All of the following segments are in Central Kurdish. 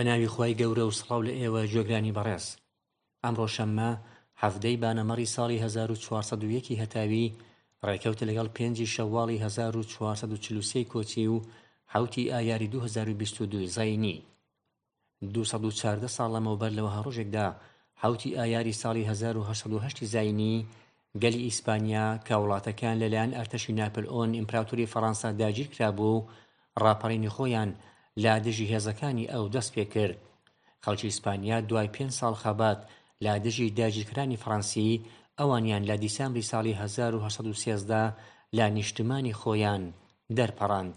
بەناوی خوای گەورە و سڵاو لە ئێوە گوێگرانی بەڕێز ئەمڕۆ شەممە حەڤدەی بانەمەڕی ساڵی 1401 هەتاوی ڕێکەوتە لەگەڵ پێنجی شەواڵی 1440 کۆچی و حوتی ئایاری 2022 زینی دوو سەد و چواردە ساڵ لەمەوبەر لە وەها ڕۆژێکدا حەوتی ئایاری ساڵی 1970 زینی گەلی ئیسپانیا کە وڵاتەکان لەلایەن ئەرتەشی ناپلئۆن ئیمپراتوری فەڕەنسا داگیر کرابوو و ڕاپەڕینی خۆیان لا دژی هێزەکانی ئەو دەست پێ کرد خەڵکی ئیسپانیا دوای پێنج ساڵ خەبات لا دژی داگیرکرانی فەڕەنسی ئەوانیان لە دیسامبری ساڵی 1913 لە نیشتمانی خۆیان دەرپەڕاند.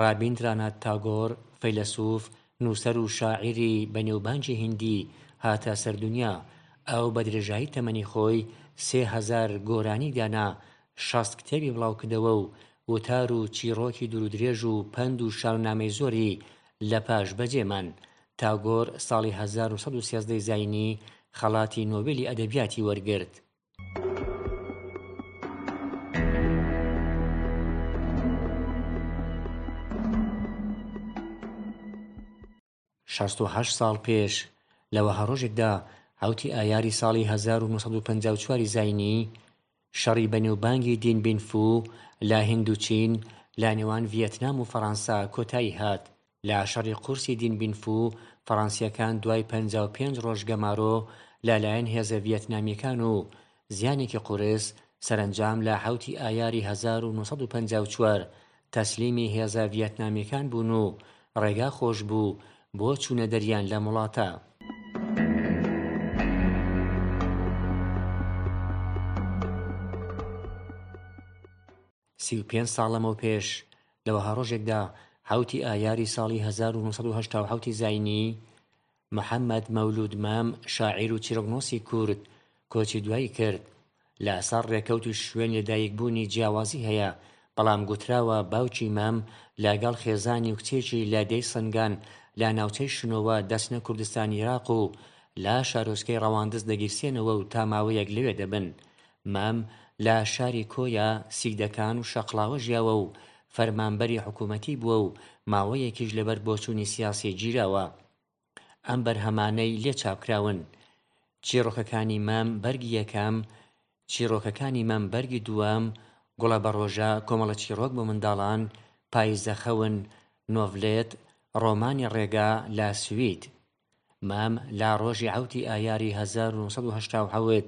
ڕابیندرانات تاگۆر، فەیلەسوف، نووسەر و شاعیری بەنێوبانگی هیندی هاتە سەر دونیا، ئەو بە درێژایی تەمەنی خۆی سێ هەزار گۆرانی دانا، شەست کتێبی بڵاوکردەوە و وتار و چیڕۆکی دوورودرێژ و پەند و شانۆنامەی زۆری لە پاش بەجێ مان. تاگۆر ساڵی هەزار و سەد و سێزدە ی زاینی خەڵاتی نۆبێلی ئەدەبیاتی وەرگرت. شەست و هەشت ساڵ پێش لە وەها ڕۆژێکدا حەوتی ئایاری ساڵی 1954 زینی شەڕی بەنێوبانگی دین بینفو لە هندوچین لە نێوان ڤیەتنام و فەڕەنسا کۆتایی هات لە شەڕی قورسی دین بین فو، فەڕەنسییەکان دوای پەنجا و پێنج ڕۆژ گەمارۆ لە لایەن هێزە ڤیەتنامییەکان و زیانێکی قورس، سەرەنجام لە حەوتی ئایاری هەزار و نۆ سەد و پەنجا و چوار تەسلیمی هێزە ڤیەتنامییەکان بوون و ڕێگا خۆش بوو بۆ چوونە دەریان لەم وڵاتە. سی و پێنج ساڵ لەمەوپێش، لە وەها ڕۆژێکدا، حەوتی ئایاری ساڵی هەزار و نۆ سەد و هەشتا و حەوت زاینی، محەمەد مەولوود مام، شاعیر و چیرۆکنووسی کورد، کۆچی دوایی کرد. لە ئاسا ڕێکەوت و شوێن لەدایکبوونی جیاوازی هەیە، بەڵام گوتراوە باوکی مام لە گەڵ خێزانی و کچێکی لە دێی سنگان لە ناوچەی شنۆوە دەچنە کوردستانی ئیراق و لە شارۆچکەی ڕەواندز دەگیرسێنەوە و تا ماوەیەک لەوێ دەبن. مام لە شاری کۆیە، سیدەکان و شەقڵاوە ژیاوە و فەرمانبەری حکوومەتی بووە و ماوەیەکیش لەبەر بۆچوونی سیاسی گیراوە. ئەم بەرهەمانەی لێ چاپ کراون. چیڕۆکەکانی مام بەرگی یەکەم، چیڕۆکەکانی مام بەرگی دووەم، گوڵەبەڕۆژە، کۆمەڵە چیڕۆک بۆ منداڵان، پاییزەخەون، نۆڤلێت، ڕۆمانی ڕێگا، لە سوید. مام لە ڕۆژی عەوتی ئایاری هەزار و نۆ سەد و هەشتا و حەوت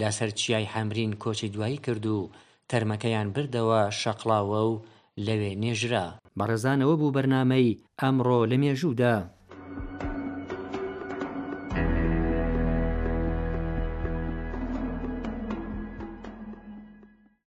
لە سەر چیای حەمرین کۆچی دوایی کرد و تەرمەکەیان بردەوە شەقڵاوە و لەوێ نێژرا. بەڕێزان ئەوە بوو بەرنامەی ئەمڕۆ لە مێژوودا.